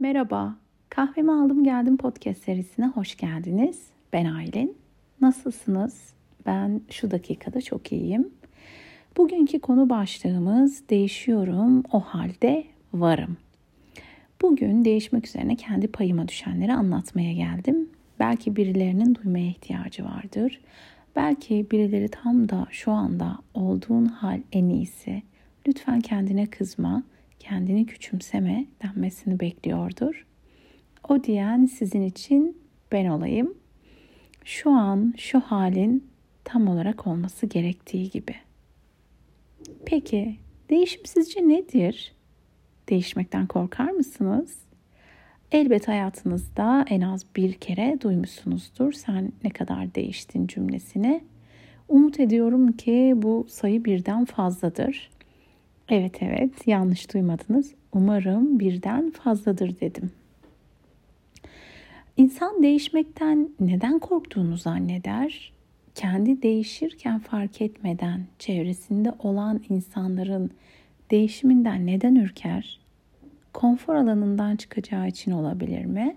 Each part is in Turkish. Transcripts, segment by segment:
Merhaba, kahvemi aldım geldim podcast serisine hoş geldiniz. Ben Aylin. Nasılsınız? Ben şu dakikada çok iyiyim. Bugünkü konu başlığımız değişiyorum, o halde varım. Bugün değişmek üzerine kendi payıma düşenleri anlatmaya geldim. Belki birilerinin duymaya ihtiyacı vardır. Belki birileri tam da şu anda olduğun hal en iyisi. Lütfen kendine kızma kendini küçümseme denmesini bekliyordur. O diyen sizin için ben olayım. Şu an şu halin tam olarak olması gerektiği gibi. Peki değişim sizce nedir? Değişmekten korkar mısınız? Elbet hayatınızda en az bir kere duymuşsunuzdur. Sen ne kadar değiştin cümlesini. Umut ediyorum ki bu sayı birden fazladır. Evet evet yanlış duymadınız. Umarım birden fazladır dedim. İnsan değişmekten neden korktuğunu zanneder. Kendi değişirken fark etmeden çevresinde olan insanların değişiminden neden ürker? Konfor alanından çıkacağı için olabilir mi?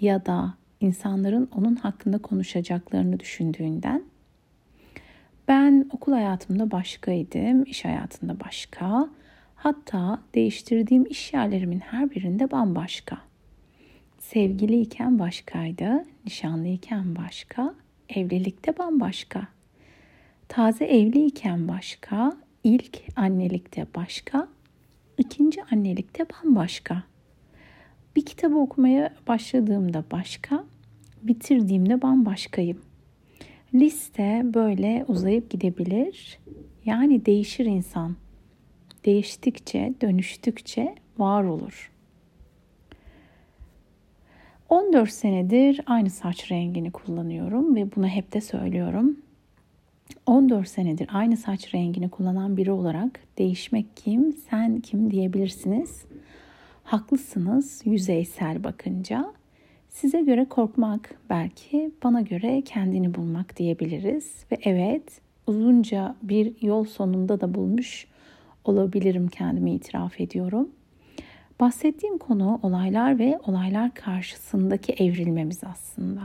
Ya da insanların onun hakkında konuşacaklarını düşündüğünden ben okul hayatımda başkaydım, iş hayatında başka. Hatta değiştirdiğim iş yerlerimin her birinde bambaşka. Sevgiliyken başkaydı, nişanlıyken başka, evlilikte bambaşka. Taze evliyken başka, ilk annelikte başka, ikinci annelikte bambaşka. Bir kitabı okumaya başladığımda başka, bitirdiğimde bambaşkayım. Liste böyle uzayıp gidebilir. Yani değişir insan. Değiştikçe, dönüştükçe var olur. 14 senedir aynı saç rengini kullanıyorum ve bunu hep de söylüyorum. 14 senedir aynı saç rengini kullanan biri olarak değişmek kim, sen kim diyebilirsiniz. Haklısınız yüzeysel bakınca Size göre korkmak belki, bana göre kendini bulmak diyebiliriz. Ve evet, uzunca bir yol sonunda da bulmuş olabilirim kendimi itiraf ediyorum. Bahsettiğim konu olaylar ve olaylar karşısındaki evrilmemiz aslında.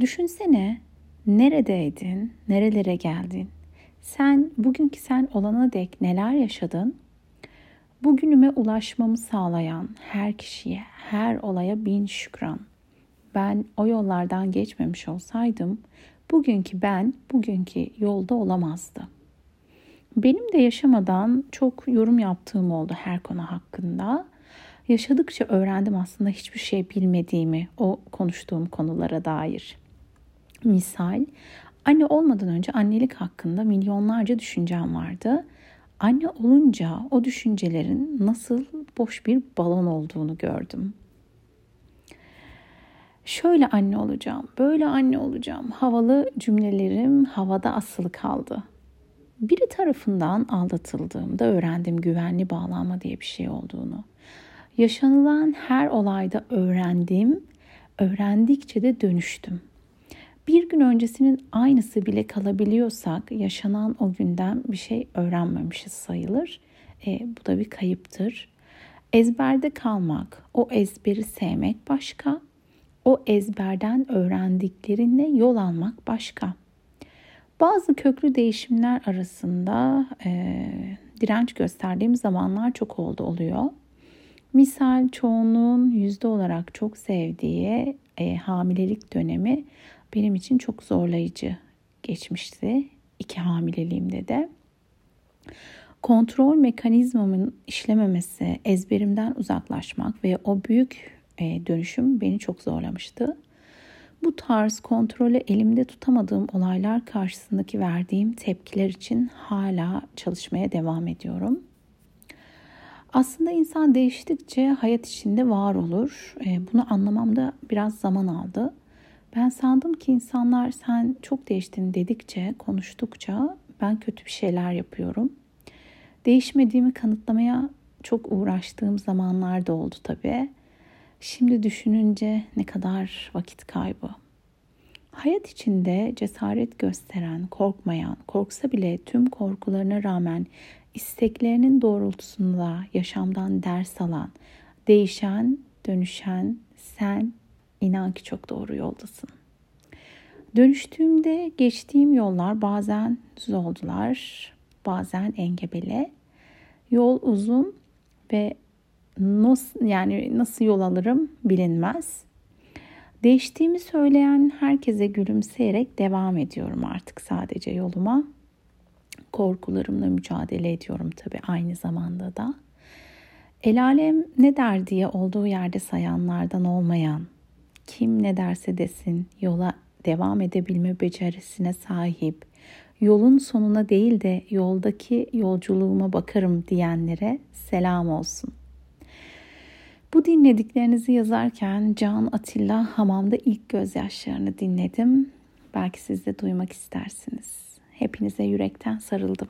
Düşünsene neredeydin, nerelere geldin? Sen bugünkü sen olana dek neler yaşadın? Bugünüme ulaşmamı sağlayan her kişiye, her olaya bin şükran. Ben o yollardan geçmemiş olsaydım bugünkü ben bugünkü yolda olamazdı. Benim de yaşamadan çok yorum yaptığım oldu her konu hakkında. Yaşadıkça öğrendim aslında hiçbir şey bilmediğimi o konuştuğum konulara dair. Misal, anne olmadan önce annelik hakkında milyonlarca düşüncem vardı Anne olunca o düşüncelerin nasıl boş bir balon olduğunu gördüm. Şöyle anne olacağım, böyle anne olacağım. Havalı cümlelerim havada asılı kaldı. Biri tarafından aldatıldığımda öğrendim güvenli bağlanma diye bir şey olduğunu. Yaşanılan her olayda öğrendim, öğrendikçe de dönüştüm bir gün öncesinin aynısı bile kalabiliyorsak yaşanan o günden bir şey öğrenmemişiz sayılır. E, bu da bir kayıptır. Ezberde kalmak, o ezberi sevmek başka, o ezberden öğrendiklerinle yol almak başka. Bazı köklü değişimler arasında e, direnç gösterdiğim zamanlar çok oldu oluyor. Misal çoğunluğun yüzde olarak çok sevdiği e, hamilelik dönemi benim için çok zorlayıcı geçmişti. iki hamileliğimde de. Kontrol mekanizmamın işlememesi, ezberimden uzaklaşmak ve o büyük e, dönüşüm beni çok zorlamıştı. Bu tarz kontrolü elimde tutamadığım olaylar karşısındaki verdiğim tepkiler için hala çalışmaya devam ediyorum. Aslında insan değiştikçe hayat içinde var olur. E, bunu anlamamda biraz zaman aldı. Ben sandım ki insanlar sen çok değiştin dedikçe, konuştukça ben kötü bir şeyler yapıyorum. Değişmediğimi kanıtlamaya çok uğraştığım zamanlar da oldu tabii. Şimdi düşününce ne kadar vakit kaybı. Hayat içinde cesaret gösteren, korkmayan, korksa bile tüm korkularına rağmen isteklerinin doğrultusunda yaşamdan ders alan, değişen, dönüşen sen inan ki çok doğru yoldasın. Dönüştüğümde geçtiğim yollar bazen düz oldular, bazen engebeli. Yol uzun ve nasıl yani nasıl yol alırım bilinmez. Değiştiğimi söyleyen herkese gülümseyerek devam ediyorum artık sadece yoluma. Korkularımla mücadele ediyorum tabii aynı zamanda da. El alem ne der diye olduğu yerde sayanlardan olmayan, kim ne derse desin yola devam edebilme becerisine sahip, yolun sonuna değil de yoldaki yolculuğuma bakarım diyenlere selam olsun. Bu dinlediklerinizi yazarken Can Atilla hamamda ilk gözyaşlarını dinledim. Belki siz de duymak istersiniz. Hepinize yürekten sarıldım.